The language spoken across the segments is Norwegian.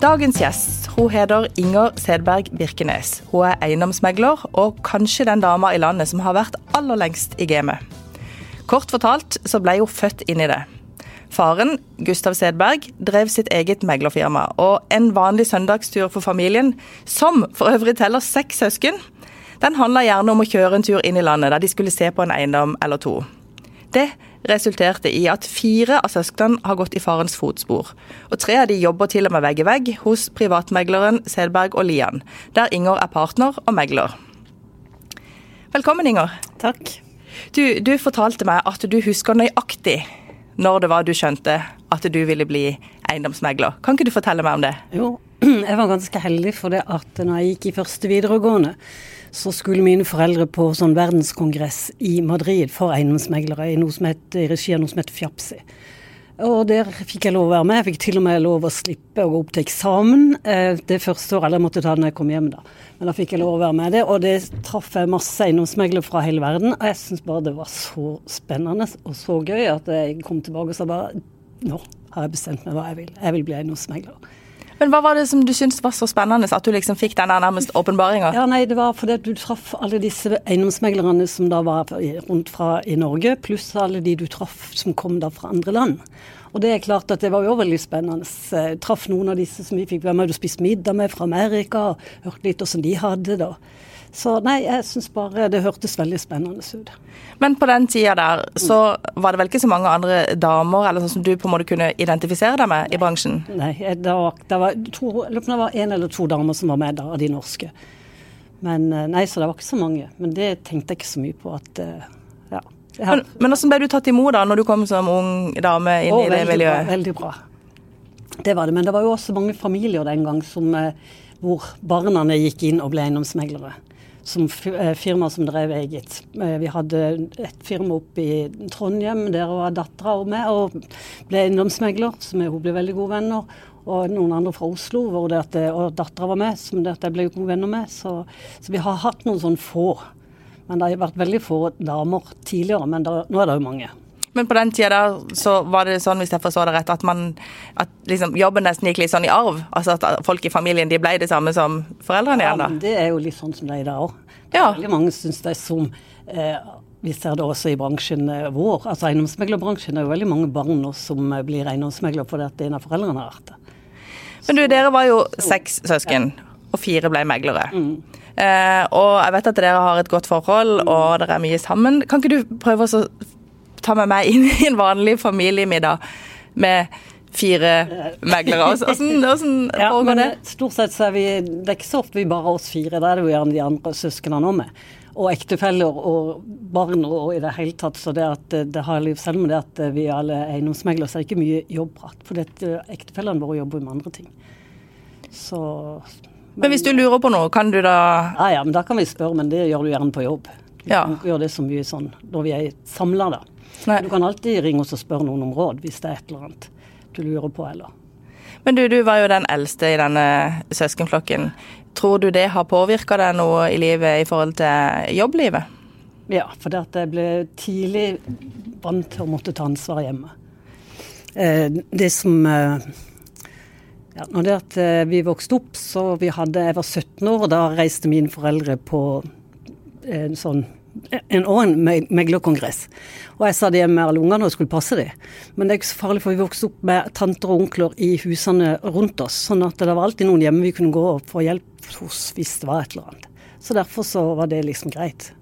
Dagens gjest hun heter Inger Sedberg Birkenes. Hun er eiendomsmegler, og kanskje den dama i landet som har vært aller lengst i gamet. Kort fortalt så ble hun født inn i det. Faren, Gustav Sedberg, drev sitt eget meglerfirma, og en vanlig søndagstur for familien, som for øvrig teller seks søsken, den handla gjerne om å kjøre en tur inn i landet der de skulle se på en eiendom eller to. Det resulterte i at fire av søsknene har gått i farens fotspor. Og tre av de jobber til og med vegg i vegg hos privatmegleren Selberg og Lian, der Inger er partner og megler. Velkommen, Inger. Takk. Du, du fortalte meg at du husker nøyaktig når det var du skjønte at du ville bli eiendomsmegler. Kan ikke du fortelle meg om det? Jo, jeg var ganske heldig for det at når jeg gikk i første videregående, så skulle mine foreldre på sånn verdenskongress i Madrid for eiendomsmeglere i, noe som het, i regi av noe som het Fjapsi. Og der fikk jeg lov å være med. Jeg fikk til og med lov å slippe å gå opp til eksamen eh, det første året. Eller jeg måtte ta det når jeg kom hjem, da. Men da fikk jeg lov å være med det. Og det traff jeg masse eiendomsmeglere fra hele verden. Og jeg syns bare det var så spennende og så gøy at jeg kom tilbake og sa bare nå har jeg bestemt meg hva jeg vil. Jeg vil bli eiendomsmegler. Men hva var det som du syntes var så spennende, at du liksom fikk den der nærmest åpenbaringa? Ja, nei, det var fordi du traff alle disse eiendomsmeglerne som da var rundt fra i Norge, pluss alle de du traff som kom da fra andre land. Og det er klart at det var jo veldig spennende. Jeg traff noen av disse som vi fikk være med og spise middag med fra Amerika, og hørte litt hvordan de hadde det. Så nei, jeg syns bare det hørtes veldig spennende ut. Men på den tida der så var det vel ikke så mange andre damer eller sånn som du på en måte kunne identifisere deg med nei. i bransjen? Nei, det var, det var, to, det var en eller to damer som var med da, av de norske. Men eh, nei, så det var ikke så mange. Men det tenkte jeg ikke så mye på at eh, ja. Men, men hvordan ble du tatt imot da, når du kom som ung dame inn Å, i det miljøet? Bra, veldig bra. Det var det. Men det var jo også mange familier den gang som, eh, hvor barna gikk inn og ble eiendomsmeglere som eh, firma som drev eget. Eh, vi hadde et firma oppe i Trondheim, der var dattera med og ble eiendomsmegler, som hun ble veldig gode venner. Og noen andre fra Oslo, hvor det at, og dattera var med, som det at jeg ble gode venner med. Så, så, vi har hatt noen sånn få. Men det har vært veldig få damer tidligere, men der, nå er det jo mange. Men på den tida der så var det sånn, hvis jeg forstår det rett, at, man, at liksom, jobben nesten gikk litt sånn i arv? Altså at folk i familien de ble det samme som foreldrene igjen, da? Ja, det er jo litt sånn som det er i dag òg. Ja. Veldig mange syns det er som eh, vi ser det også i bransjen eh, vår. altså Eiendomsmeglerbransjen er jo veldig mange barn nå som eh, blir eiendomsmegler fordi at en av foreldrene har vært det. Men du, dere var jo seks søsken, og fire ble meglere. Mm. Eh, og jeg vet at dere har et godt forhold, mm. og dere er mye sammen. Kan ikke du prøve å ta med meg inn i en vanlig familiemiddag med fire meglere. Hvordan, hvordan ja, foregår det? Stort sett så er vi Det er ikke så ofte vi bare oss fire, da er det jo gjerne de andre søsknene òg med. Og ektefeller og barn og i det hele tatt. Så det at det har selv med det at vi alle er eiendomsmeglere, så er det ikke mye jobbprat. For ektefellene våre jobber med andre ting. Så men, men hvis du lurer på noe, kan du da Ja ja, men da kan vi spørre, men det gjør du gjerne på jobb. Vi ja. kan gjøre det så mye sånn når vi er samla, da. Nei. Du kan alltid ringe oss og spørre noen om råd hvis det er et eller annet du lurer på, eller. Men du, du var jo den eldste i denne søskenflokken. Tror du det har påvirka deg noe i livet i forhold til jobblivet? Ja, for jeg ble tidlig vant til å måtte ta ansvar hjemme. Eh, det som eh, ja, når det at eh, vi vokste opp, så vi hadde, Jeg var 17 år, og da reiste mine foreldre på en sånn en, annen en meglerkongress. Og jeg sa det med alle ungene og skulle passe dem. Men det er ikke så farlig, for vi vokste opp med tanter og onkler i husene rundt oss. Sånn at det var alltid noen hjemme vi kunne gå og få hjelp hos hvis det var et eller annet. Så derfor så var det liksom greit.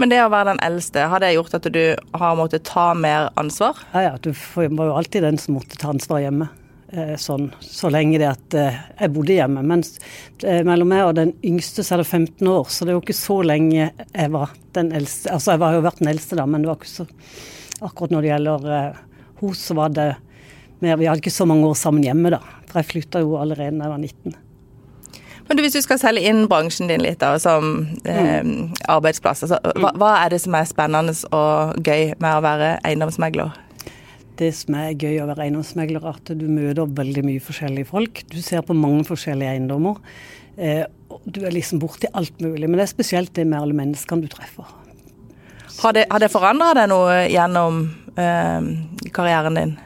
Men det å være den eldste, har det gjort at du har måttet ta mer ansvar? Ja ja, du var jo alltid den som måtte ta ansvar hjemme. Eh, sånn, så lenge det at eh, jeg bodde hjemme. Mens eh, mellom meg og den yngste så er det 15 år, så det er jo ikke så lenge jeg var den eldste. Altså jeg har jo vært den eldste, da, men det var ikke så Akkurat når det gjelder henne, så var det mer Vi hadde ikke så mange år sammen hjemme, da. For jeg flytta jo allerede da jeg var 19. Men du, Hvis du skal selge inn bransjen din litt da, som eh, mm. arbeidsplass, altså, hva, hva er det som er spennende og gøy med å være eiendomsmegler? Det som er gøy å være eiendomsmegler, at du møter veldig mye forskjellige folk. Du ser på mange forskjellige eiendommer. Eh, du er liksom borti alt mulig. Men det er spesielt det med alle menneskene du treffer. Har det, har det forandra deg noe gjennom eh, karrieren din?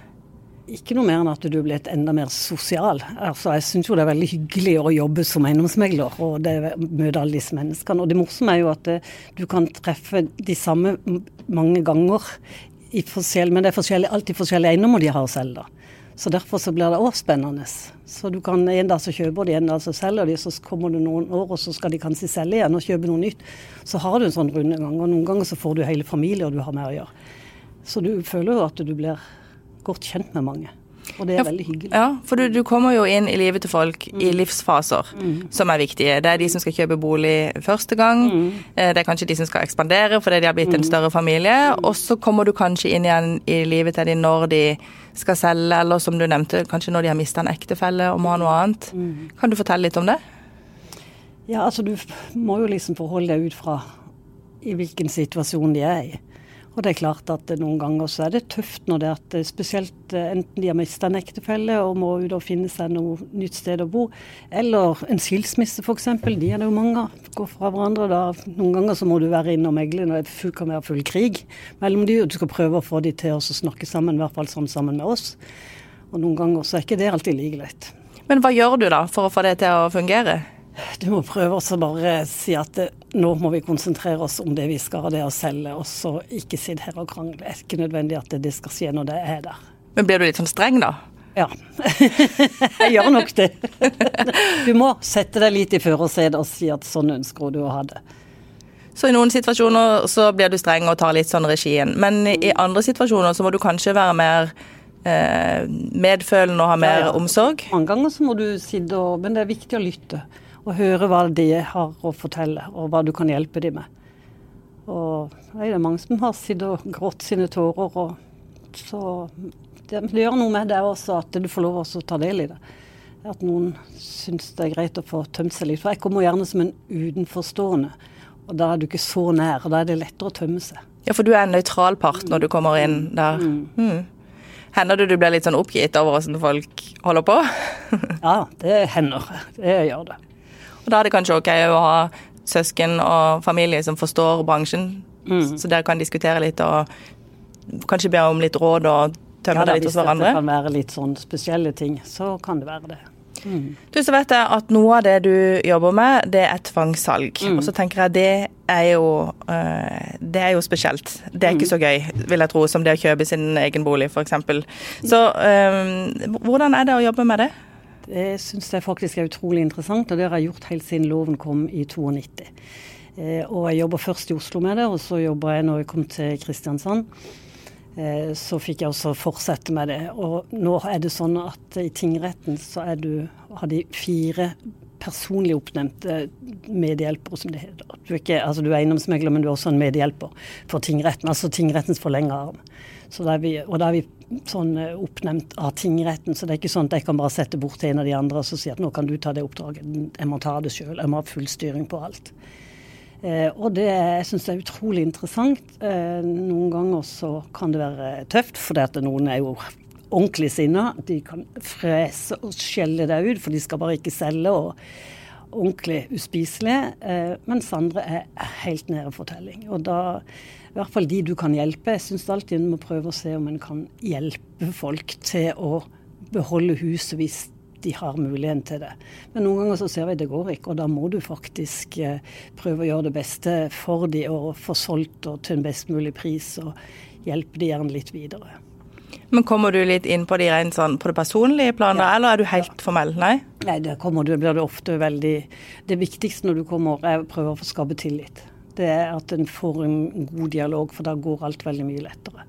ikke noe mer enn at du er blitt enda mer sosial. Altså, jeg syns jo det er veldig hyggelig å jobbe som eiendomsmegler og det, møte alle disse menneskene. Og det morsomme er jo at det, du kan treffe de samme mange ganger, men det er alltid forskjellige eiendommer de har å selge. Så derfor så blir det òg spennende. Så du kan En dag så kjøper de, en dag så selger de, så kommer det noen år og så skal de kanskje selge igjen og kjøpe noe nytt. Så har du en sånn rundegang, og noen ganger så får du hele familier du har med å gjøre. Så du føler jo at du blir godt kjent med mange. Og det er ja, veldig hyggelig. Ja, for du, du, kommer jo inn i livet til folk mm. i livsfaser mm. som er viktige. Det er de som skal kjøpe bolig første gang. Mm. Eh, det er kanskje de som skal ekspandere fordi de har blitt en mm. større familie. Mm. Og så kommer du kanskje inn igjen i livet til de når de skal selge, eller som du nevnte, kanskje når de har mista en ektefelle og må ha noe annet. Mm. Kan du fortelle litt om det? Ja, altså du må jo liksom forholde deg ut fra i hvilken situasjon de er i. Og det er klart at noen ganger så er det tøft når det at spesielt eh, enten de har mista en ektefelle og må ut og finne seg noe nytt sted å bo, eller en skilsmisse f.eks. De er det jo mange av. Går fra hverandre. Da. Noen ganger så må du være inne og megle når det kan være full krig mellom de, og du skal prøve å få de til å snakke sammen, i hvert fall sånn sammen med oss. Og noen ganger så er ikke det alltid like lett. Men hva gjør du da for å få det til å fungere? Du må prøve å bare si at det, nå må vi konsentrere oss om det vi skal, det å selge, og så ikke sitte her og krangle. Det er ikke nødvendig at det skal skje når det er der. Men blir du litt sånn streng, da? Ja, jeg gjør nok det. Du må sette deg litt i førersetet og si at sånn ønsker du å ha det. Så i noen situasjoner så blir du streng og tar litt sånn regien, men i andre situasjoner så må du kanskje være mer eh, medfølende og ha mer ja, ja. omsorg? Mange ganger så må du sitte og Men det er viktig å lytte og høre hva de har å fortelle, og hva du kan hjelpe dem med. Og det er mange som har sittet og grått sine tårer. og så det, det, gjør noe med det også at du får lov å ta del i det. At noen syns det er greit å få tømt seg litt. For jeg kommer gjerne som en utenforstående. Og da er du ikke så nær, og da er det lettere å tømme seg. Ja, for du er en nøytral part når du kommer inn der. Mm. Mm. Hender det du blir litt sånn oppgitt over hvordan folk holder på? ja, det hender. Det gjør det. Og da er det kanskje ok å ha søsken og familie som forstår bransjen, mm. så dere kan diskutere litt og kanskje be om litt råd og tømme ja, det litt hos hverandre? Hvis det kan være litt sånn spesielle ting, så kan det være det. Mm. Du, så vet jeg at Noe av det du jobber med, det er tvangssalg. Mm. Og så tenker jeg det er jo uh, det er jo spesielt. Det er ikke mm. så gøy, vil jeg tro, som det å kjøpe sin egen bolig, f.eks. Så um, hvordan er det å jobbe med det? Det syns jeg faktisk er utrolig interessant, og det har jeg gjort helt siden loven kom i 92. Eh, og jeg jobber først i Oslo med det, og så jobber jeg når jeg kom til Kristiansand. Eh, så fikk jeg også fortsette med det. Og nå er det sånn at i tingretten så er du, har de fire personlig oppnevnte medhjelpere, som det heter. Du er, ikke, altså du er eiendomsmegler, men du er også en medhjelper for tingretten, altså tingrettens forlengede arm. Vi, og da er vi sånn eh, oppnevnt av tingretten, så det er ikke sånn at jeg kan bare sette bort til en av de andre og si at nå kan du ta det oppdraget. Jeg må ta det sjøl. Jeg må ha full styring på alt. Eh, og det jeg syns er utrolig interessant. Eh, noen ganger så kan det være tøft, for noen er jo ordentlig sinna. De kan frese og skjelle deg ut, for de skal bare ikke selge. og ordentlig uspiselige, eh, mens andre er helt nede for telling. Og da i hvert fall de du kan hjelpe. Jeg syns alltid en må prøve å se om en kan hjelpe folk til å beholde huset hvis de har muligheten til det. Men noen ganger så ser vi det går ikke, og da må du faktisk eh, prøve å gjøre det beste for de og få solgt og til en best mulig pris, og hjelpe de gjerne litt videre. Men kommer du litt inn på, de rent sånn, på det personlige planet, ja. eller er du helt ja. formell? Nei? Nei, det kommer du, blir du ofte veldig Det viktigste når du kommer, er å prøve å skape tillit det er at en får en god dialog, for da går alt veldig mye lettere.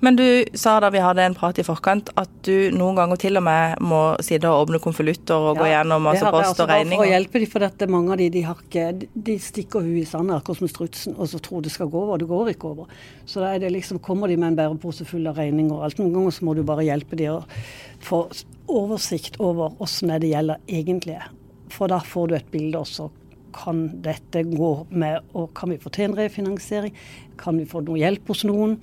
Men du sa da vi hadde en prat i forkant at du noen ganger til og med må sitte og åpne konvolutter og ja, gå gjennom masse post altså og regninger. For å hjelpe dem, for dette, mange av de, de, har ikke, de stikker huet i sanden akkurat som strutsen og så tror det skal gå over, det går ikke over. Så da er det liksom, kommer de med en bærepose full av regninger og alt. Noen ganger så må du bare hjelpe dem å få oversikt over åssen det gjelder egentlig. For da får du et bilde også kan dette gå med, og kan vi få til en refinansiering? Kan vi få noe hjelp hos noen?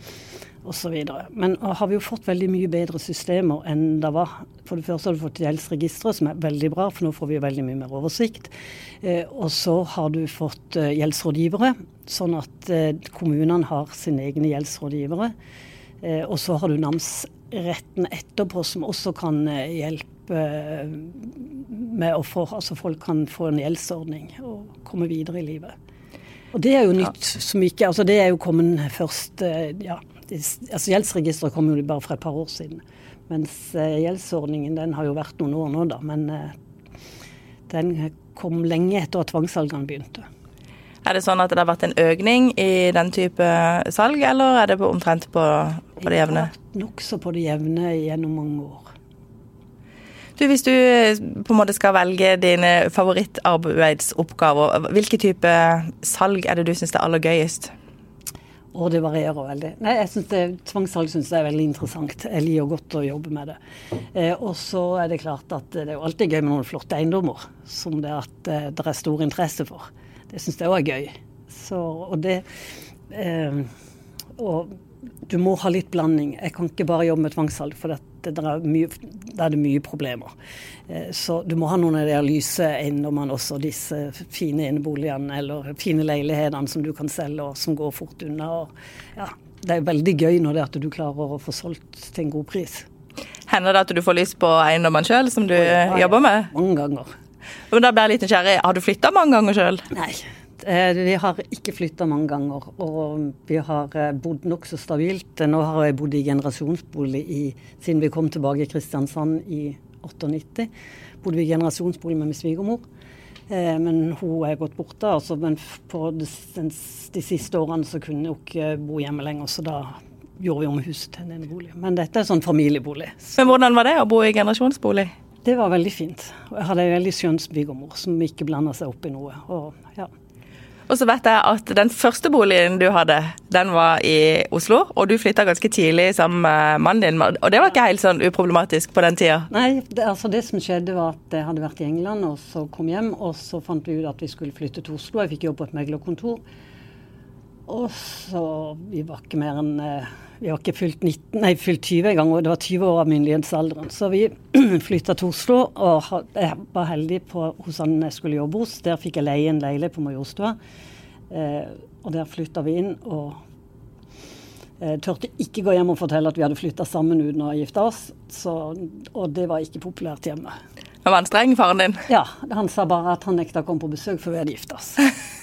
Osv. Men har vi jo fått veldig mye bedre systemer enn det var. For det første har du fått gjeldsregisteret, som er veldig bra, for nå får vi veldig mye mer oversikt. Eh, og så har du fått eh, gjeldsrådgivere, sånn at eh, kommunene har sine egne gjeldsrådgivere. Eh, og så har du namsretten etterpå som også kan eh, hjelpe med å få Altså folk kan få en gjeldsordning og komme videre i livet. Og det er jo nytt som ikke Altså det er jo kommet først Ja, altså gjeldsregisteret kom jo bare for et par år siden. Mens gjeldsordningen den har jo vært noen år nå, da. Men den kom lenge etter at tvangssalgene begynte. Er det sånn at det har vært en økning i den type salg, eller er det på, omtrent på, på det jevne? Det har vært nokså på det jevne gjennom mange år. Du, hvis du på en måte skal velge dine favorittarbeidsoppgaver, hvilke type salg er det du syns er aller gøyest? Og det varierer veldig. Nei, jeg synes det, Tvangssalg syns jeg er veldig interessant. Jeg liker godt å jobbe med det. Eh, og så er det klart at det er jo alltid gøy med noen flotte eiendommer som det, at, eh, det er stor interesse for. Det syns jeg òg er gøy. Så, og det eh, Og du må ha litt blanding. Jeg kan ikke bare jobbe med tvangssalg, for det, det er mye, da er det mye problemer. Eh, så du må ha noen av de lyse eiendommene også, disse fine inneboligene eller fine leilighetene som du kan selge og som går fort unna. Ja, det er veldig gøy når det er at du klarer å få solgt til en god pris. Hender det at du får lyst på eiendommen sjøl, som du ja, ja, jobber med? Mange ganger. Men da blir jeg litt nysgjerrig. Har du flytta mange ganger sjøl? Nei. Eh, vi har ikke flytta mange ganger, og vi har eh, bodd nokså stabilt. Nå har jeg bodd i generasjonsbolig i, siden vi kom tilbake i Kristiansand i 98. Bodde vi i generasjonsbolig med min svigermor. Eh, men hun er gått borte. Altså, men på de, de, siste årene så kunne hun ikke bo hjemme lenger, så da gjorde vi om huset til en enebolig. Men dette er sånn familiebolig. Men hvordan var det å bo i generasjonsbolig? Det var veldig fint. Jeg hadde en veldig skjønn svigermor som ikke blanda seg opp i noe. Og, ja. Og så vet jeg at den første boligen du hadde, den var i Oslo. Og du flytta ganske tidlig sammen med mannen din. Og det var ikke helt sånn uproblematisk på den tida? Nei, det, altså det som skjedde var at jeg hadde vært i England og så kom hjem. Og så fant vi ut at vi skulle flytte til Oslo. Jeg fikk jobb på et meglerkontor. Og så Vi var ikke mer enn eh, vi var ikke fylt, 19, nei, fylt 20 engang, og det var 20 år av myndighetsalderen. Så vi flytta til Oslo, og jeg var heldig på, hos han jeg skulle jobbe hos. Der fikk jeg leie en leilighet på Majorstua. Eh, og der flytta vi inn. og jeg tørte turte ikke gå hjem og fortelle at vi hadde flytta sammen uten å ha gifta oss. Så, og det var ikke populært hjemme. Var han streng, faren din? Ja, han sa bare at han nekta å komme på besøk før vi hadde gifta oss.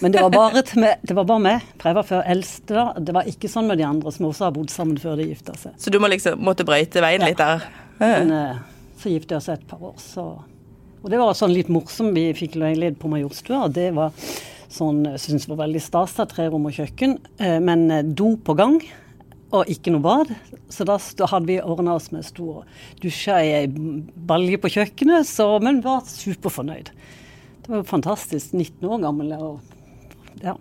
Men det var bare, med, det var bare meg, for jeg var før eldste da. Det var ikke sånn med de andre som også har bodd sammen før de gifta seg. Så du må liksom, måtte brøyte veien ja. litt der? Men uh, så gifta vi oss et par år, så Og det var sånn litt morsomt. Vi fikk leilighet på Majorstua, og det var sånn, jeg syns var veldig stas. Tre rom og kjøkken, uh, men do på gang og ikke noe bad. Så da hadde vi ordna oss med stor dusja i ei balje på kjøkkenet, så, men var superfornøyd. Det var jo fantastisk. 19 år gammel. Og, ja.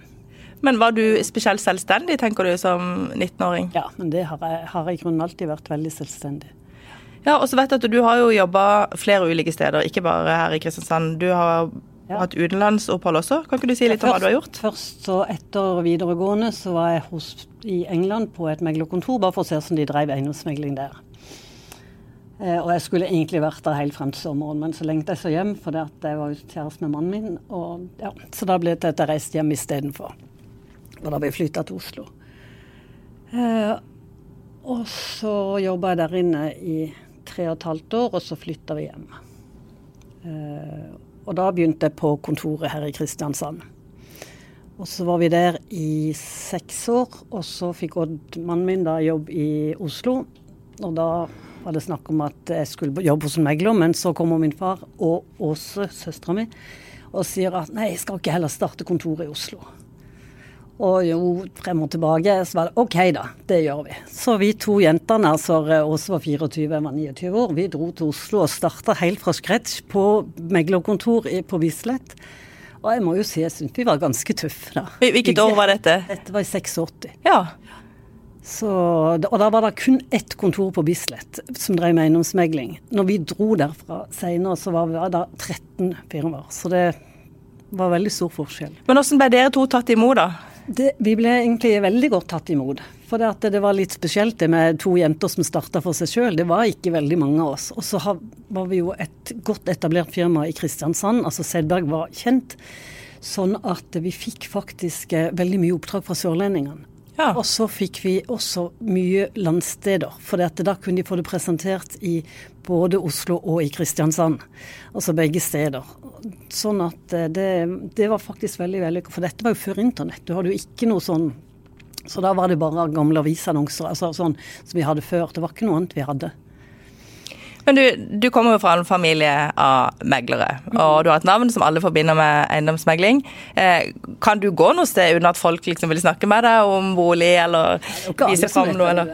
Men var du spesielt selvstendig, tenker du, som 19-åring? Ja, men det har jeg, har jeg i grunnen alltid vært veldig selvstendig. Ja, og så vet jeg at du har jo jobba flere ulike steder, ikke bare her i Kristiansand. Du har ja. hatt utenlandsopphold også. Kan ikke du si litt om hva du har gjort? Først så Etter videregående så var jeg hos, i England på et meglerkontor, bare for å se hvordan de drev eiendomsmegling der. Eh, og jeg skulle egentlig vært der helt frem til sommeren, men så lengta jeg så hjem, for jeg var jo kjæreste med mannen min. Og, ja, så da ble det til at jeg reiste hjem istedenfor. Og da ble jeg flytta til Oslo. Eh, og så jobba jeg der inne i tre og et halvt år, og så flytta vi hjem. Eh, og da begynte jeg på kontoret her i Kristiansand. Og så var vi der i seks år, og så fikk Odd, mannen min, da jobb i Oslo. Og da var det snakk om at jeg skulle jobbe hos en megler, men så kommer min far og Åse, søstera mi, og sier at nei, jeg skal ikke heller starte kontoret i Oslo. Og jo, frem og tilbake, så var det OK, da. Det gjør vi. Så vi to jentene, altså Åse var 24, jeg var 29 år, vi dro til Oslo og starta helt fra scratch på meglerkontor på Bislett. Og jeg må jo si jeg syns vi var ganske tøffe, da. Hvilket år var dette? Dette var i 86. Ja. Så, og da var det kun ett kontor på Bislett som drev med eiendomsmegling. Når vi dro derfra seinere, så var da 13 firmaer. Så det var veldig stor forskjell. Men hvordan ble dere to tatt imot, da? Det, vi ble egentlig veldig godt tatt imot. For det, at det var litt spesielt det med to jenter som starta for seg sjøl. Det var ikke veldig mange av oss. Og så var vi jo et godt etablert firma i Kristiansand. Altså Sedberg var kjent. Sånn at vi fikk faktisk eh, veldig mye oppdrag fra sørlendingene. Ja. Og så fikk vi også mye landsteder, for da kunne de få det presentert i både Oslo og i Kristiansand. Altså begge steder. Sånn at eh, det, det var faktisk veldig vellykka. For dette var jo før internett. Du hadde jo ikke noe sånn Så da var det bare gamle avisannonser altså sånn som vi hadde før. Det var ikke noe annet vi hadde. Men du, du kommer jo fra en familie av meglere, og du har et navn som alle forbinder med eiendomsmegling. Eh, kan du gå noe sted uten at folk liksom vil snakke med deg om bolig, eller vise fram noe? Eller?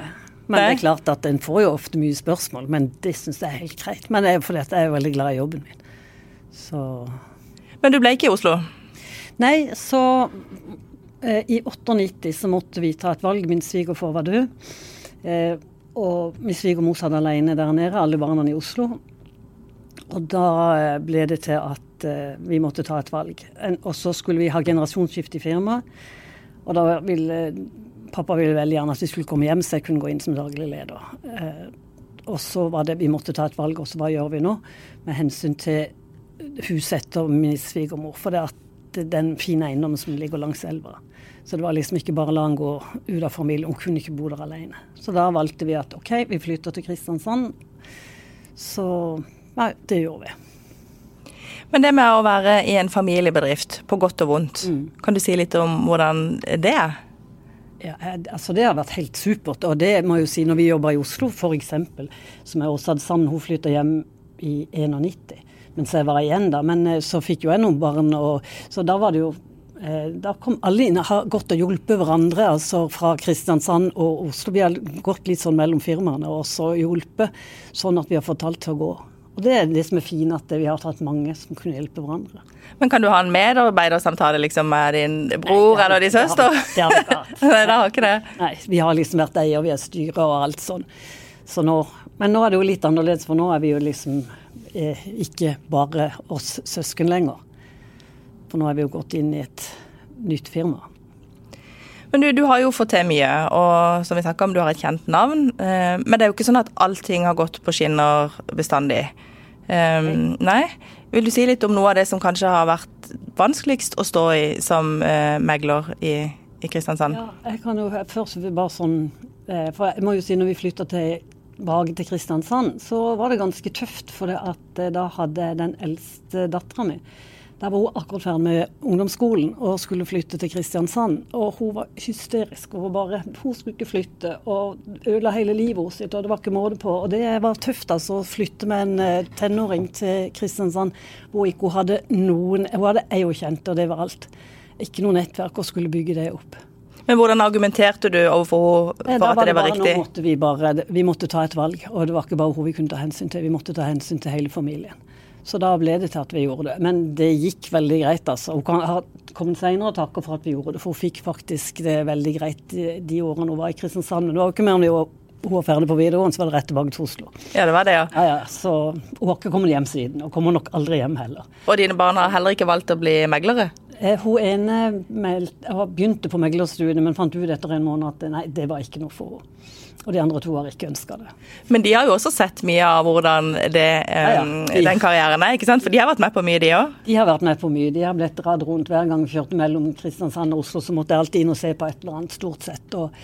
Men det er klart at en får jo ofte mye spørsmål, men det syns jeg er helt greit. Men det er fordi jeg er veldig glad i jobben min. Så Men du ble ikke i Oslo? Nei, så eh, i 98 så måtte vi ta et valg. Min svigerfar var død. Eh, og min svigermor satt alene der nede, alle barna i Oslo. Og da eh, ble det til at eh, vi måtte ta et valg. En, og så skulle vi ha generasjonsskifte i firmaet. Og da ville pappa ville veldig gjerne at vi skulle komme hjem, så jeg kunne gå inn som daglig leder. Eh, og så var det vi måtte ta et valg, og så hva gjør vi nå? Med hensyn til huset etter min svigermor. For det at den fine eiendommen som ligger langs elva. Så det var liksom ikke bare la han gå ut av familien, hun kunne ikke bo der alene. Så da valgte vi at OK, vi flytter til Kristiansand. Så nei, det gjorde vi. Men det med å være i en familiebedrift, på godt og vondt, mm. kan du si litt om hvordan det er? Ja, altså Det har vært helt supert. Og det må jeg jo si når vi jobber i Oslo f.eks., som er hadde Sand, hun flytter hjem i 91 mens jeg var igjen da. Men eh, så fikk jo jeg noen barn, og, så da var det jo eh, da kom alle inn og har gått og hjulpet hverandre, altså fra Kristiansand og Oslo. Vi har gått litt sånn mellom firmaene og så hjulpet, sånn at vi har fått alt til å gå. Og Det er det som er fint, at vi har tatt mange som kunne hjelpe hverandre. Men kan du ha en medarbeidersamtale liksom, med din bror Nei, eller din søster? Det har vi ikke. Nei, det har ikke det. Nei, vi har liksom vært eier, vi er styrer og alt sånn. Så nå, men nå er det jo litt annerledes, for nå er vi jo liksom eh, ikke bare oss søsken lenger. For nå er vi jo gått inn i et nytt firma. Men du, du har jo fått til mye, og som vi snakka om, du har et kjent navn. Eh, men det er jo ikke sånn at allting har gått på skinner bestandig. Um, nei. Vil du si litt om noe av det som kanskje har vært vanskeligst å stå i som uh, megler i, i, Kristiansand? Ja, jeg kan jo først bare sånn For jeg må jo si når vi flytta tilbake til Kristiansand, så var det ganske tøft. For det at uh, da hadde den eldste dattera mi der var hun akkurat ferdig med ungdomsskolen og skulle flytte til Kristiansand. Og hun var hysterisk. Hun bare, hun skulle ikke flytte og ødela hele livet sitt, og det var ikke måte på. Og det var tøft altså å flytte med en uh, tenåring til Kristiansand hvor ikke hun hadde noen Hun hadde ei hun kjente, og det var alt. Ikke noe nettverk, og skulle bygge det opp. Men hvordan argumenterte du overfor henne for at det var, riktig? Måtte vi, bare, vi måtte ta et valg, og det var ikke bare hun vi kunne ta hensyn til. Vi måtte ta hensyn til hele familien. Så da ble det til at vi gjorde det. Men det gikk veldig greit, altså. Hun har kommet senere og takker for at vi gjorde det, for hun fikk faktisk det veldig greit de, årene hun var i Kristiansand. Men det var jo ikke mer enn hun var ferdig på videregående, så var det rett tilbake til Oslo. Ja, det var det, ja. ja, ja så hun har ikke kommet hjem siden, og kommer nok aldri hjem heller. Og dine barn har heller ikke valgt å bli meglere? Eh, hun ene begynte på meglerstudiet, men fant ut etter en måned at nei, det var ikke noe for henne. Og de andre to har ikke ønska det. Men de har jo også sett mye av hvordan det, um, ja, ja. De, den karrieren er, ikke sant? For de har vært med på mye, de òg? De har vært med på mye. De har blitt dratt rundt hver gang vi kjørte mellom Kristiansand og Oslo, så måtte jeg alltid inn og se på et eller annet, stort sett. Og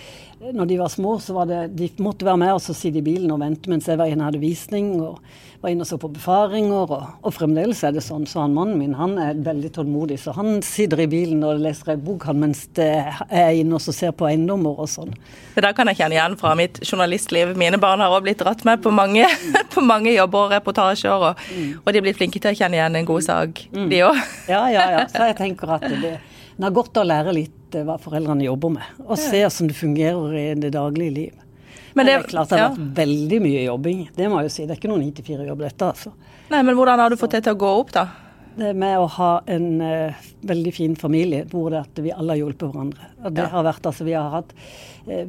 når de var små, så var det De måtte være med oss og sitte i bilen og vente mens jeg var inne og hadde visning. og var inne og så på befaringer, og, og, fremdeles er det sånn. Så han mannen min han er veldig tålmodig, så han sitter i bilen og leser ei bok han mens jeg er inne og ser på eiendommer og sånn. Det der kan jeg kjenne igjen fra mitt journalistliv. Mine barn har òg blitt dratt med på mange, på mange jobber og reportasjer, og, mm. og, de blir flinke til å kjenne igjen en god sak, mm. de òg. Ja, ja, ja. Så jeg tenker at det, det er godt å lære litt eh, hva foreldrene jobber med, og se hvordan det fungerer i det daglige liv. Men det, det, er klart det har ja. vært veldig mye jobbing. Det må jeg jo si. Det er ikke noen 9-4-jobb dette, altså. Nei, men hvordan har du fått det til å gå opp, da? Det med å ha en uh, veldig fin familie hvor det at vi alle har hjulpet hverandre. Og det ja. har vært altså vi har hatt uh,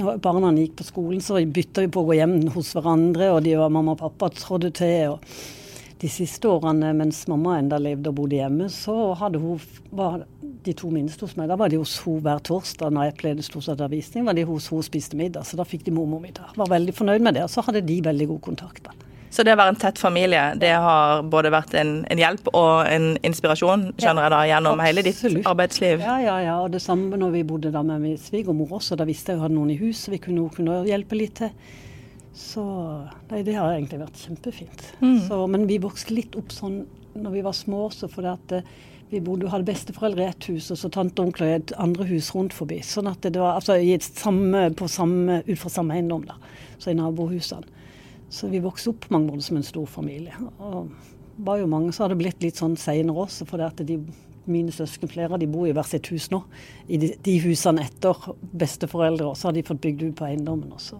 Når barna gikk på skolen, så bytta vi på å gå hjem hos hverandre, og de var mamma og pappa trådde til. og de siste årene mens mamma enda levde og bodde hjemme, så hadde hun, var de to minste hos meg. Da var de hos henne hver torsdag når jeg pleide ha var de hos henne og spiste middag, så da fikk de mormormiddag. Var veldig fornøyd med det. Og så hadde de veldig god kontakt. da. Så det å være en tett familie, det har både vært en, en hjelp og en inspirasjon, skjønner jeg da, gjennom hele ditt arbeidsliv? Ja, ja, ja. Og det samme når vi bodde da med min svigermor også. Da visste jeg hun hadde noen i huset vi kunne, kunne hjelpe litt til. Så nei, det har egentlig vært kjempefint. Mm. Så, men vi vokste litt opp sånn når vi var små også, fordi at eh, vi bodde, hadde besteforeldre i ett hus, og så tante og onkler i et andre hus rundt forbi. Sånn at det var altså samme, på samme, ut fra samme eiendom, da. Så i nabohusene. Så vi vokste opp på mange måneder som en stor familie. Og var jo mange, så har det blitt litt sånn seinere også, for at de, mine søsken, flere de bor i hvert sitt hus nå. I de, de husene etter besteforeldre, og så har de fått bygd ut på eiendommen også.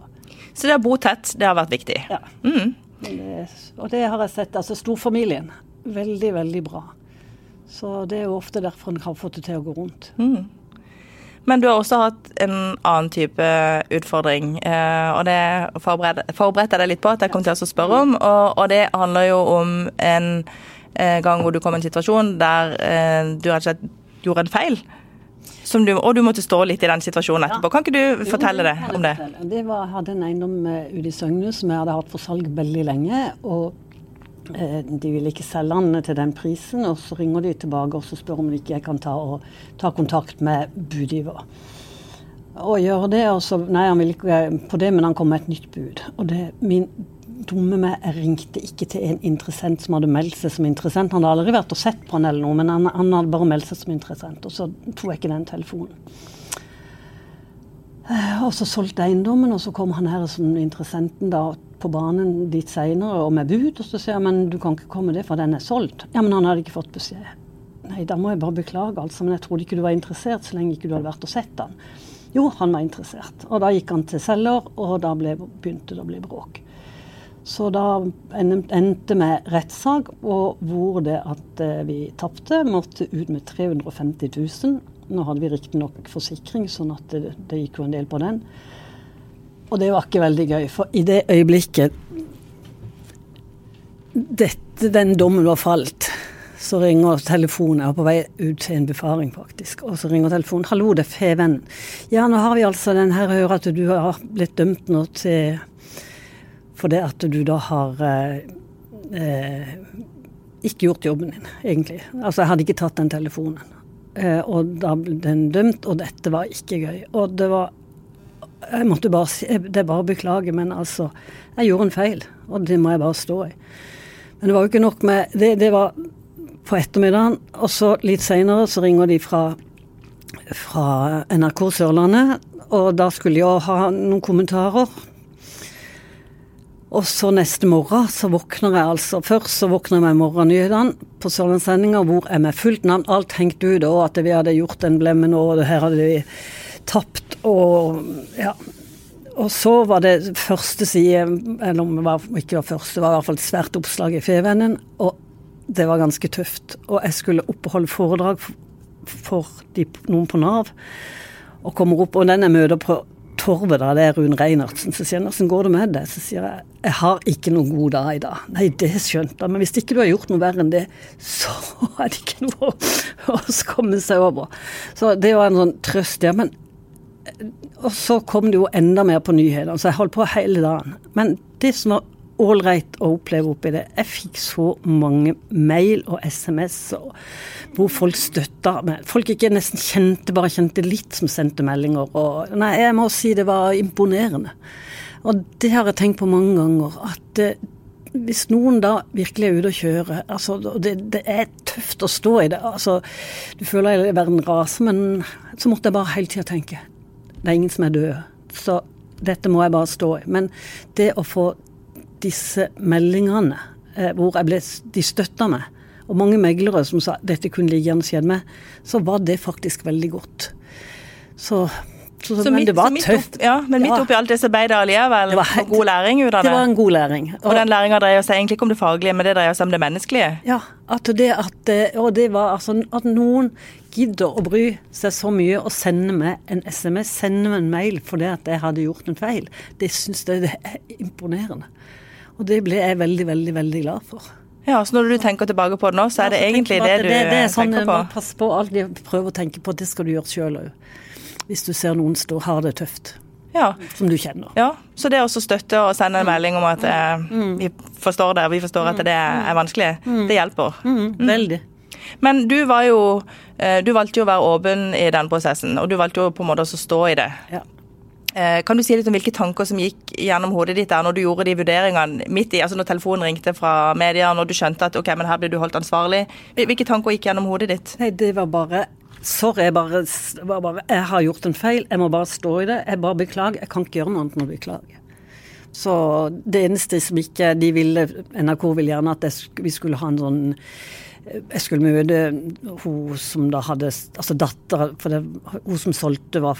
Så det å bo tett, det har vært viktig? Ja. Mm. Det, og det har jeg sett. Altså storfamilien. Veldig, veldig bra. Så det er jo ofte derfor en har fått det til å gå rundt. Mm. Men du har også hatt en annen type utfordring, eh, og det forberedte jeg deg litt på at jeg kom til å spørre om. Og, og det handler jo om en eh, gang hvor du kom i en situasjon der eh, du rett og slett gjorde en feil. Som du, og du måtte stå litt i den situasjonen etterpå. Kan ikke du fortelle det om det? Det var, jeg hadde en eiendom eh, ute i Søgne som jeg hadde hatt for salg veldig lenge. og eh, de ville ikke selge den til den prisen, og så ringer de tilbake og så spør om ikke jeg kan ta, og, ta kontakt med budgiver. Og gjøre det, og så Nei, han ville ikke på det, men han kom med et nytt bud. Og det, min dumme meg, ringte ikke til en interessent som hadde meldt seg som interessent. Han hadde aldri vært og sett på han eller noe, men han, han hadde bare meldt seg som interessent. Og så tok jeg ikke den telefonen. Eh, Og så solgte jeg eiendommen, og så kom han her som interessenten da på banen litt seinere og med bud. Og så sier jeg men du kan ikke komme det, for den er solgt. Ja, men han hadde ikke fått beskjed. Nei, da må jeg bare beklage, altså. Men jeg trodde ikke du var interessert så lenge ikke du hadde vært og sett den. Jo, han var interessert. Og da gikk han til selger, og da ble, begynte det å bli bråk. Så da en- endte med rettssak, og hvor det at eh, vi tapte, måtte ut med 350 000. Nå hadde vi riktignok forsikring, sånn at det, det gikk jo en del på den. Og det var ikke veldig gøy, for i det øyeblikket dette, den dommen var falt, så ringer telefonen. Jeg var på vei ut til en befaring, faktisk. Og så ringer telefonen. 'Hallo, det er Feven.' Ja, nå har vi altså den her hører at du har blitt dømt nå til For det at du da har eh, eh, ikke gjort jobben din, egentlig. Altså, jeg hadde ikke tatt den telefonen. Eh, og da ble den dømt, og dette var ikke gøy. Og det var Jeg måtte bare si Det er bare å beklage, men altså Jeg gjorde en feil, og det må jeg bare stå i. Men det var jo ikke nok med Det, det var på ettermiddagen, og så litt seinere så ringer de fra, fra NRK Sørlandet, og da skulle jeg ha noen kommentarer. Og så neste morgen så våkner jeg altså Først så våkner jeg med morgennyhetene på Sørlandssendinga hvor jeg med fullt navn alt hengt ut, og at vi hadde gjort en blemme nå, og her hadde vi tapt, og ja. Og så var det første side, eller om det var, ikke var første, det var i hvert fall et svært oppslag i Fevennen, og det var ganske tøft. Og jeg skulle opp og holde foredrag for, for de, noen på Nav, og kommer opp, og den jeg møter på Torvet, da, det er Rune Reinertsen. Så sier han hvordan går det med deg? Så sier jeg jeg har ikke noen god dag i dag. Nei, det skjønte jeg, men hvis ikke du har gjort noe verre enn det, så er det ikke noe å, å komme seg over. Så det var en sånn trøst, ja. Men og så kom det jo enda mer på nyhetene, så jeg holdt på hele dagen. Men det som var ålreit å oppleve oppi det, jeg fikk så mange mail og SMS og hvor folk støtta meg. Folk ikke nesten kjente, bare kjente litt, som sendte meldinger. Og nei, jeg må si det var imponerende. Og det har jeg tenkt på mange ganger. At eh, hvis noen da virkelig er ute å kjøre altså, det, det er tøft å stå i det. altså, Du føler hele verden raser, men så måtte jeg bare hele tida tenke det er ingen som er døde. Så dette må jeg bare stå i. Men det å få disse meldingene eh, hvor jeg ble, de støtta meg, og mange meglere som sa dette kunne like gjerne skjedd meg, så var det faktisk veldig godt. Så, så, Så men midt, det var tøft. Opp, ja, men midt Ja. oppi alt det så ble det allikevel god læring ut av Det det. var en god læring. Og den læringa dreier seg egentlig ikke om det faglige, men det dreier seg om det menneskelige. Ja, at det at eh, Og det var altså at noen gidder å bry seg så mye og sende meg en SMS, sende meg en mail fordi at jeg hadde gjort en feil, det syns jeg det er imponerende. Og det ble jeg veldig, veldig, veldig glad for. Ja, Så når du tenker tilbake på det nå, så er det Ja, egentlig det, det du tenker det, det er sånn, tenker på? man passer på alltid prøve å tenke på at det skal du gjøre sjøl òg. Hvis du ser noen stå har det tøft. Ja. som du kjenner. ja. Så det å støtte og sende en melding om at eh, vi forstår det, og vi forstår at det er vanskelig, det hjelper. Mm, veldig. Men du var jo eh, Du valgte jo å være åpen i den prosessen, og du valgte jo på en måte å stå i det. Ja. Eh, Kan du si litt om hvilke tanker som gikk gjennom hodet ditt der når du gjorde de vurderingene midt i, altså når telefonen ringte fra media, når du skjønte at ok, men her blir du holdt ansvarlig. Hvilke tanker gikk gjennom hodet ditt? Nei, det var bare Sorry, jeg bare, bare Jeg har gjort en feil. Jeg må bare stå i det. Jeg bare beklager. Jeg kan ikke gjøre noe annet enn å beklage. Så det eneste som ikke de ville NRK ville gjerne at jeg, vi skulle ha en sånn Jeg skulle møte hun som da hadde Altså dattera For det, hun som solgte, var,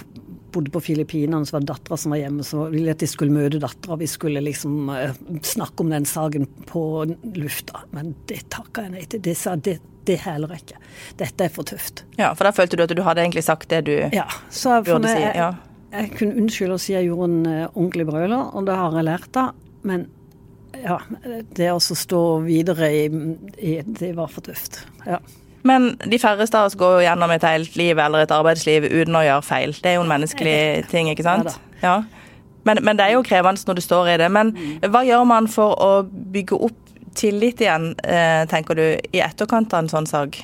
bodde på Filippinene, så var det dattera som var hjemme. Så ville jeg at de skulle møte dattera. Vi skulle liksom uh, snakke om den saken på lufta. Men det takka jeg nei til. Det sa det, det heller ikke. Dette er for tøft. Ja, For da følte du at du hadde egentlig sagt det du Ja, så jeg, burde si? jeg, Ja. jeg kunne unnskylde og si jeg gjorde en uh, ordentlig brøler, og det har jeg lært av. Men ja, det å stå videre i, i Det var for tøft. Ja. Men de færreste av oss går jo gjennom et helt liv eller et arbeidsliv uten å gjøre feil. Det er jo en menneskelig ting, ikke sant? Ja. Men, men det er jo krevende når du står i det. Men hva gjør man for å bygge opp tillit igjen, eh, tenker du, i etterkant av en sånn sak?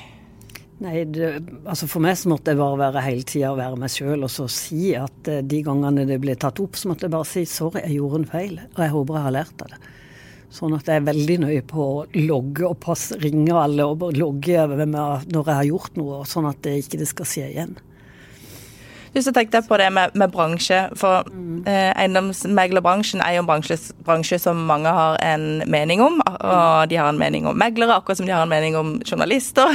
Nei, det, altså For meg så måtte jeg bare være hele tida være meg sjøl og så si at eh, de gangene det ble tatt opp, så måtte jeg bare si sorry, jeg gjorde en feil, og jeg håper jeg har lært av det. Sånn at jeg er veldig nøye på å logge og passe, ringe alle og logge når jeg har gjort noe, sånn at det ikke det skal skje igjen. Hvis jeg tenkte på det med, med bransje. For eh, eiendomsmeglerbransjen er jo en bransje, bransje som mange har en mening om. Og de har en mening om meglere, akkurat som de har en mening om journalister.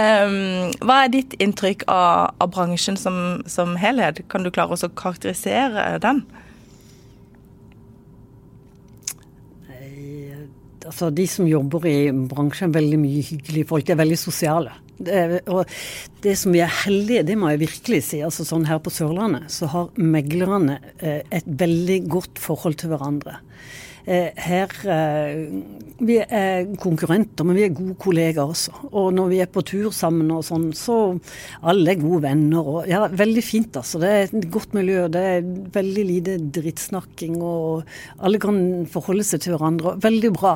um, hva er ditt inntrykk av, av bransjen som, som helhet? Kan du klare å karakterisere den? Nei, altså De som jobber i bransjen, er veldig mye hyggelige folk. De er veldig sosiale. Det, og det som vi er heldige, det må jeg virkelig si. altså sånn Her på Sørlandet så har meglerne eh, et veldig godt forhold til hverandre. Eh, her eh, Vi er konkurrenter, men vi er gode kollegaer også. Og når vi er på tur sammen og sånn, så alle er gode venner. Og, ja, veldig fint, altså. Det er et godt miljø. Det er veldig lite drittsnakking, og alle kan forholde seg til hverandre. Veldig bra.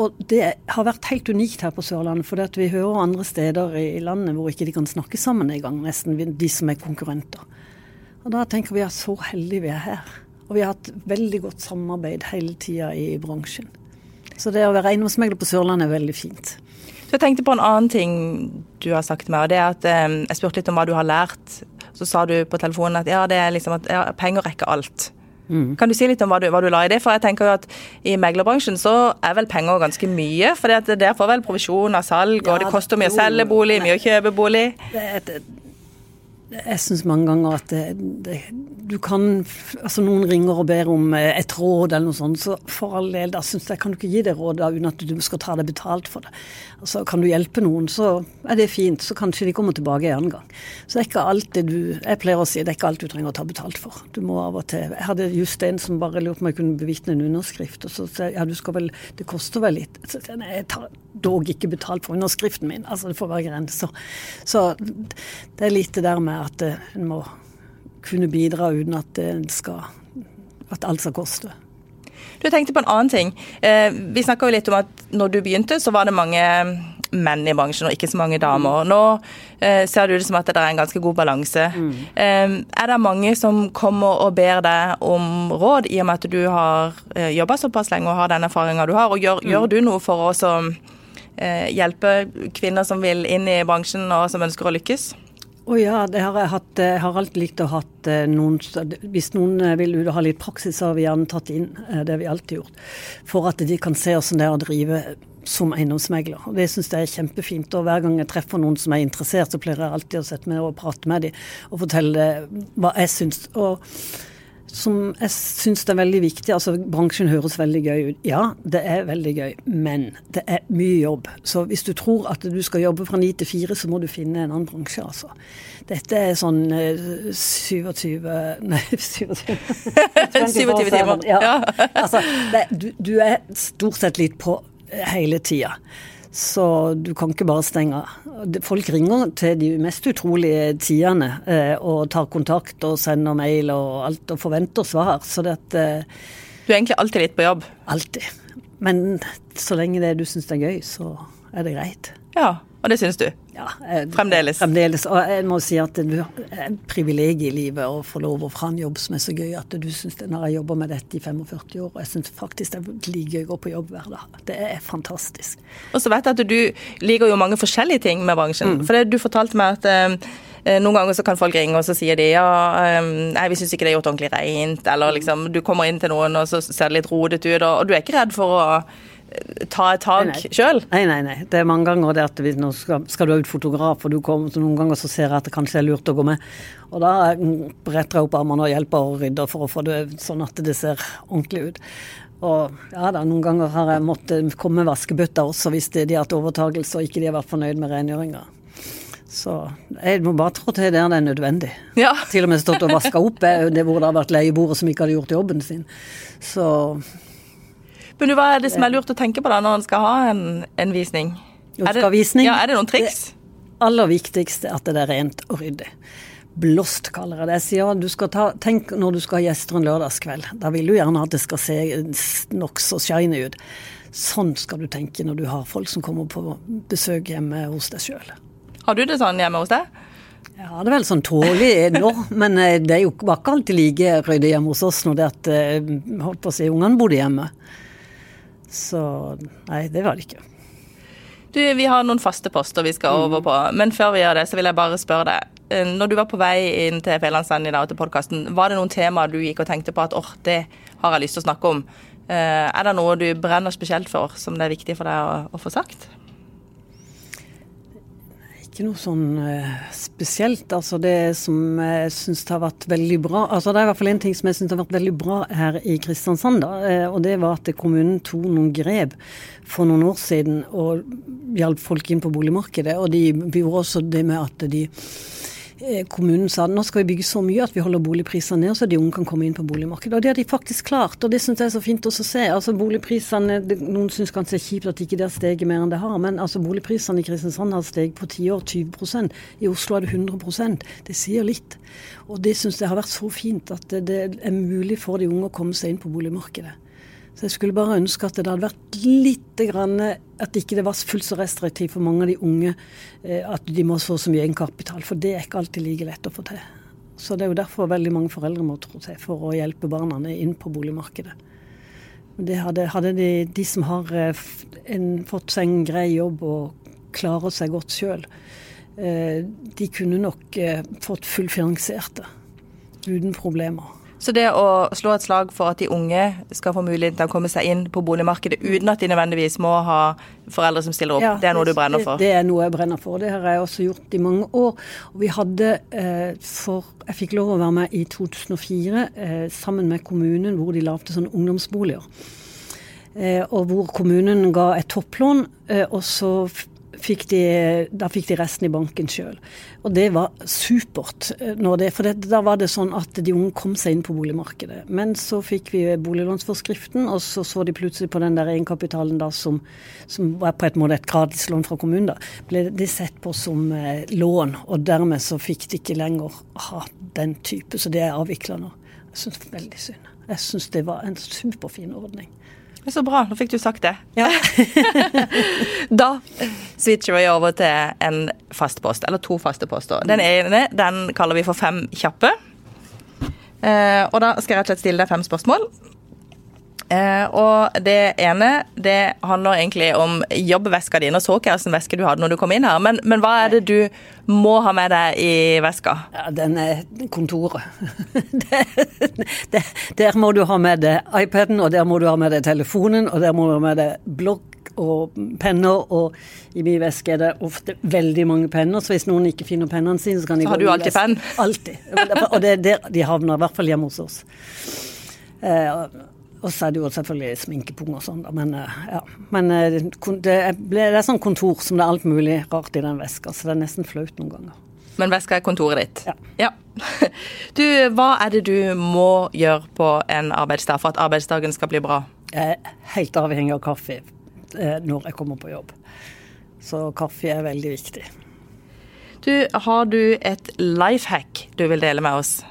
Og det har vært helt unikt her på Sørlandet, for vi hører andre steder i landet hvor ikke de kan snakke sammen engang, nesten de som er konkurrenter. Og da tenker vi at så heldige vi er her. Og vi har hatt veldig godt samarbeid hele tida i bransjen. Så det å være eiendomsmegler på Sørlandet er veldig fint. Så jeg tenkte på en annen ting du har sagt meg, og det er at eh, jeg spurte litt om hva du har lært. Så sa du på telefonen at ja, det er liksom at ja, penger rekker alt. Kan du si litt om hva du, hva du la i det? For jeg tenker jo at i meglerbransjen så er vel penger ganske mye. For der får vel provisjon av salg, Ja, og det koster mye å selge bolig, mye å kjøpe bolig. Det, er et- jeg syns mange ganger at det, det, du kan Altså noen ringer og ber om eh, et råd eller noe sånt, så for all del, da syns jeg kan du ikke gi det rådet uten at du skal ta deg betalt for det. Altså Kan du hjelpe noen, så er det fint, så kanskje de kommer tilbake en annen gang. Så det er ikke alltid du Jeg pleier å si det er ikke alt du trenger å ta betalt for. Du må av og til Jeg hadde just en som bare lurte på om jeg kunne bevitne en underskrift, og så sa jeg ja, du skal vel Det koster vel litt. Så jeg nei, jeg tar dog ikke betalt for underskriften min. Altså det får være grenser. Så det er litt det der med at eh, en må kunne bidra uten at det skal At alt skal koste. Du tenkte på en annen ting. Eh, vi snakka litt om at når du begynte, så var det mange menn i bransjen og ikke så mange damer. Nå eh, ser det ut som at det er en ganske god balanse. Eh, er det mange som kommer og ber deg om råd, i og med at du har eh, jobba såpass lenge og har den erfaringa du har? Og gjør, gjør du noe for å eh, hjelpe kvinner som vil inn i bransjen og som ønsker å lykkes? Å ja, det har jeg hatt. Jeg har alltid likt å ha eh, noen Hvis noen eh, vil ut og ha litt praksis, så har vi gjerne tatt inn. eh, Det har vi alltid gjort. For at de kan se hvordan det er å drive som eiendomsmegler. Og Det syns jeg er kjempefint. Og hver gang jeg treffer noen som er interessert, så pleier jeg alltid å sette meg og prate med dem og fortelle hva jeg syns. Og som jeg syns er veldig viktig. altså Bransjen høres veldig gøy ut. Ja, det er veldig gøy, men det er mye jobb. Så hvis du tror at du skal jobbe fra ni til fire, så må du finne en annen bransje, altså. Dette er sånn eh, 27 Nei, 27 27 timer. Ja. altså, det, du, du er stort sett litt på hele tida. Så du kan ikke bare stenge. Folk ringer til de mest utrolige tidene eh, og tar kontakt og sender mail og alt og forventer svar. Så det at eh, Du er egentlig alltid litt på jobb? Alltid. Men så lenge det du syns det er gøy, så er det greit. Ja, og det syns du? Ja, eh, fremdeles. Fremdeles. Og jeg må si at det er et privilegium i livet å få lov å få en jobb som er så gøy at du syns det når jeg jobber med dette i 45 år. Og jeg syns faktisk det er like gøy å gå på jobb hver dag. Det er fantastisk. Og så vet jeg at du liker jo mange forskjellige ting med bransjen. Mm. For det, du fortalte meg at eh, noen ganger så kan folk ringe og så sier de ja, nei, vi syns ikke det er gjort ordentlig rent. Eller liksom du kommer inn til noen og så ser det litt rodete ut, og du er ikke redd for å ta et tak sjøl? Nei, nei, nei. Det er mange ganger det at vi, nå skal, skal, du ha ut fotograf, og du kommer, så noen ganger så ser jeg at det kanskje er lurt å gå med. Og da bretter jeg opp armene og hjelper og rydder for å få det sånn at det ser ordentlig ut. Og ja da, noen ganger har jeg måttet komme med vaskebøtta også hvis de har hatt overtagelse og ikke de har vært fornøyd med rengjøringa. Så jeg må bare trå til der det er nødvendig. Ja. Til og med stått og vaska opp det hvor det har vært leieboere som ikke hadde gjort jobben sin. Så men hva er det som er lurt å tenke på da når en skal ha en, en visning? Er det. Ja, er det noen triks? Det aller viktigste er at det er rent og ryddig. Blåst, kaller jeg det. Jeg sier du skal ta, Tenk når du skal ha gjester en lørdagskveld. Da vil du gjerne at det skal se nokså shiny ut. Sånn skal du tenke når du har folk som kommer på besøk hjemme hos deg sjøl. Har du det sånn hjemme hos deg? Jeg har det vel sånn tålelig nå, men eh, det er jo ikke alltid like ryddig hjemme hos oss når det at eh, holdt på å si, ungene bodde hjemme. Så nei, det var det ikke. Du, Vi har noen faste poster vi skal over på, men før vi gjør det, så vil jeg bare spørre deg. Eh, når du var på vei inn til Fjellandsenden i dag til podkasten, var det noen temaer du gikk og tenkte på at åh, det har jeg lyst til å snakke om? Eh, er det noe du brenner spesielt for, som det er viktig for deg å, å få sagt? Ikke noe sånn uh, spesielt. Altså det som jeg syns har vært veldig bra altså Det er i hvert fall en ting som jeg syns har vært veldig bra her i Kristiansand. da, uh, og Det var at kommunen tok noen grep for noen år siden og hjalp folk inn på boligmarkedet. Og de gjorde også det med at de Eh, kommunen sa nå skal vi bygge så mye at vi holder boligprisene ned, så de unge kan komme inn på boligmarkedet. Og det har de faktisk klart, og det syns jeg er så fint også å se. Altså boligprisene, Noen syns kanskje det er kjipt at ikke det har steget mer enn det har, men altså boligprisene i Kristiansand har steget på ti år 20% I Oslo er det 100 Det sier litt. Og det syns jeg har vært så fint at det er mulig for de unge å komme seg inn på boligmarkedet. Så jeg skulle bare ønske at det hadde vært litt grann, At ikke det var fullt så restriktivt for mange av de unge eh, at de må få så mye egenkapital. For det er ikke alltid like lett å få til. Så det er jo derfor veldig mange foreldre må trå til for å hjelpe barna inn på boligmarkedet. Det hadde, hadde de, de, som har eh, en, fått seg en grei jobb og klarer seg godt sjøl, eh, de kunne nok fått fullfinansiert det uten problemer. Så det å slå et slag for at de unge skal få mulighet til å komme seg inn på boligmarkedet uten at de nødvendigvis må ha foreldre som stiller opp, ja, det er noe du brenner for? Det, det, er noe jeg brenner for. Det har jeg også gjort i mange år. Og vi hadde eh, for Jeg fikk lov å være med i 2004 eh, sammen med kommunen hvor de lagde sånne ungdomsboliger. Eh, og hvor kommunen ga et topplån, eh, og så fikk de, da fikk de resten i banken sjøl. Og det var supert. Eh, det, for det, da var det sånn at de unge kom seg inn på boligmarkedet. Men så fikk vi boliglånsforskriften, og så så de plutselig på den der egenkapitalen da som, som, var på et måte et gratislån fra kommunen. da, Ble det sett på som eh, lån, og dermed så fikk de ikke lenger ha den type. Så det er avvikla nå. Jeg syns veldig synd. Jeg syns det var en superfin ordning. Så bra, nå fikk du sagt det. Ja. da switcher vi over til en fast post, eller to faste poster. Den ene den kaller vi for Fem kjappe. Eh, og da skal jeg rett og slett stille deg fem spørsmål. Eh, og det ene det handler egentlig om jobbveska di. Nå så ikke hvilken veske du hadde når du kom inn her, men, men, hva er det du må ha med deg i veska? Ja, Den er kontoret. der, der må du ha med deg iPaden, og der må du ha med deg telefonen, og der må du ha med deg blokk og penner, og i min veske er det ofte veldig mange penner, så hvis noen ikke finner pennene sine, så kan de så har du alltid penn? Alltid. Og det er der de havner, i hvert fall hjemme hos oss. Og så er det jo selvfølgelig sminkepung og sånn. Men, eh, ja. Men eh, det, det er sånn kontor som det er alt mulig rart i den veska, så det er nesten flaut noen ganger. Men veska er kontoret ditt? Ja. ja. Du, hva er det du må gjøre på en arbeidsdag for at arbeidsdagen skal bli bra? Jeg er helt avhengig av kaffe eh, når jeg kommer på jobb. Så kaffe er veldig viktig. Du, har du et life hack du vil dele med oss?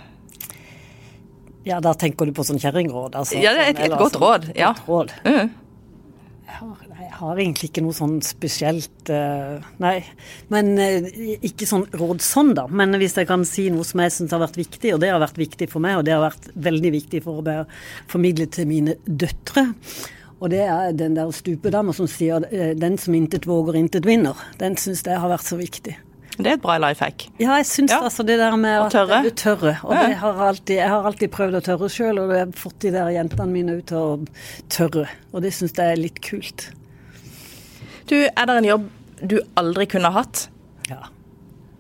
Ja, da tenker du på sånn kjerringråd? Altså, ja, det er et, sånn, et godt sånn, råd. Ja. Godt råd. Mm. Jeg, har, jeg har egentlig ikke noe sånn spesielt uh, Nei. Men uh, ikke sånn råd sånn, da. Men hvis jeg kan si noe som jeg syns har vært viktig, og det har vært viktig for meg, og det har vært veldig viktig for å formidle til mine døtre. Og det er den der stupedama som sier uh, 'den som intet våger, intet vinner'. Den syns jeg har vært så viktig. Det er et bra life hack. Ja, jeg syns ja. altså det der med å tørre. At, tørre. Og ja. har alltid, jeg har alltid prøvd å tørre sjøl, og jeg har fått de der jentene mine ut til å tørre. Og det syns jeg er litt kult. Du, er det en jobb du aldri kunne hatt? Ja.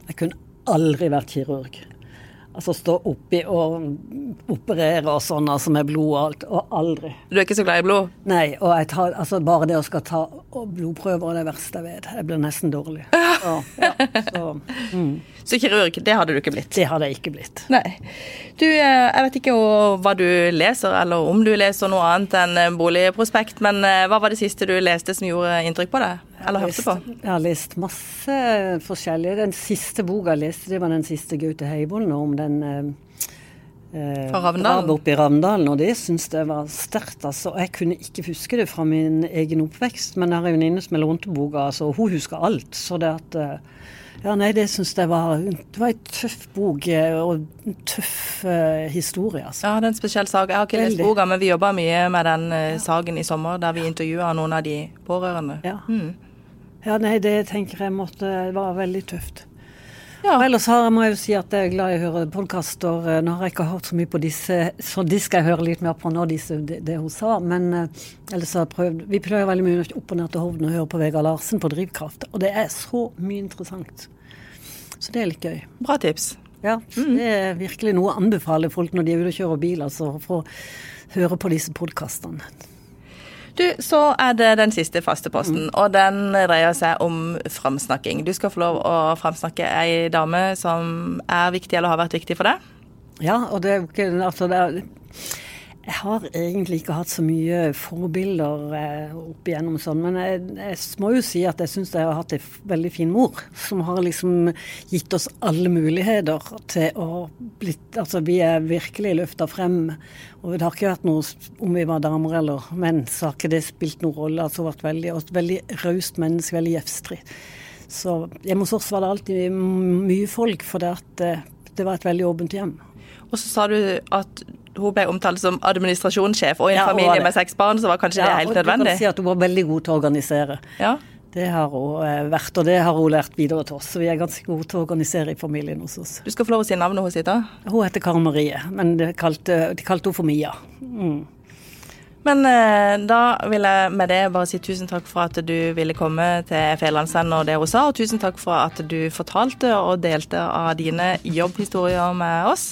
Jeg kunne aldri vært kirurg. Altså stå oppi og operere og sånn, altså med blod og alt. Og aldri. Du er ikke så glad i blod? Nei, og tar, altså bare det å skal ta blodprøver er det verste jeg vet. Jeg blir nesten dårlig. Så, ja, så, mm. så, kirurg, det hadde du ikke blitt? Det hadde jeg ikke blitt. Nei. Du, eh, jeg vet ikke hva du leser, eller om du leser noe annet enn boligprospekt, men eh, hva var det siste du leste som gjorde inntrykk på deg? Eller hørte på? Jeg har lest masse forskjellig. Den siste boka jeg leste, det var den siste Gaute Heivold om den eh, fra Ravndalen? oppe i Ravndalen, og det syns jeg var sterkt. altså. Jeg kunne ikke huske det fra min egen oppvekst, men jeg har en venninne som lånte boka, altså, hun husker alt. Så det at eh, Ja, nei, det syns jeg var Det var en tøff bok eh, og en tøff uh, historie, altså. Ja, det er en spesiell sak. Jeg har ikke lest boka, men vi jobba mye med den uh, ja. saken i sommer, der vi intervjua noen av de pårørende. Ja. Mm. Ja, nei, det tenker jeg måtte være veldig tøft. Ja. Og ellers har, må jeg jo si at jeg er glad i å høre podkaster. Eh, nå har jeg ikke hørt så mye på disse, så de skal jeg høre litt mer på nå, disse, det, det, hun sa. Men uh, ellers har jeg prøvd Vi prøver veldig mye opp og ned til Hovden og høre på Vegard Larsen på Drivkraft. Og det er så mye interessant. Så det er litt gøy. Bra tips. Ja, mm. det er virkelig noe å anbefale folk når de er ute og kjører bil, altså, for å høre på disse podkastene. Du, Så er det den siste faste posten, mm. og den dreier seg om framsnakking. Du skal få lov å framsnakke ei dame som er viktig eller har vært viktig for deg. Ja, og det er altså det er, jeg har egentlig ikke hatt så mye forbilder eh, opp igjennom sånn, men jeg, jeg, må jo si at jeg syns jeg har hatt ei veldig fin mor, som har liksom gitt oss alle muligheter til å bli Altså vi er virkelig løfta frem. Og det har ikke vært noe om vi var damer eller menn, så har ikke det spilt noen rolle. Altså vært veldig, et veldig raust menneske, veldig gjestfri. Så hjemme hos oss var det alltid mye folk, for det, at, eh, det var et veldig åpent hjem. Og så sa du at hun ble omtalt som administrasjonssjef, og i en ja, familie med seks barn så var kanskje ja, det helt nødvendig? Ja, du kan si at hun var veldig god til å organisere. Ja. Det har hun eh, vært, og det har hun lært videre til oss. Så vi er ganske gode til å organisere i familien hos oss. Du skal få lov å si navnet hennes da? Hun heter Karen Marie, men de kalte, de kalte henne for Mia. Mm. Men eh, da vil jeg med det bare si tusen takk for at du ville komme til Fedrelandsvennen og det hun sa, og tusen takk for at du fortalte og delte av dine jobbhistorier med oss.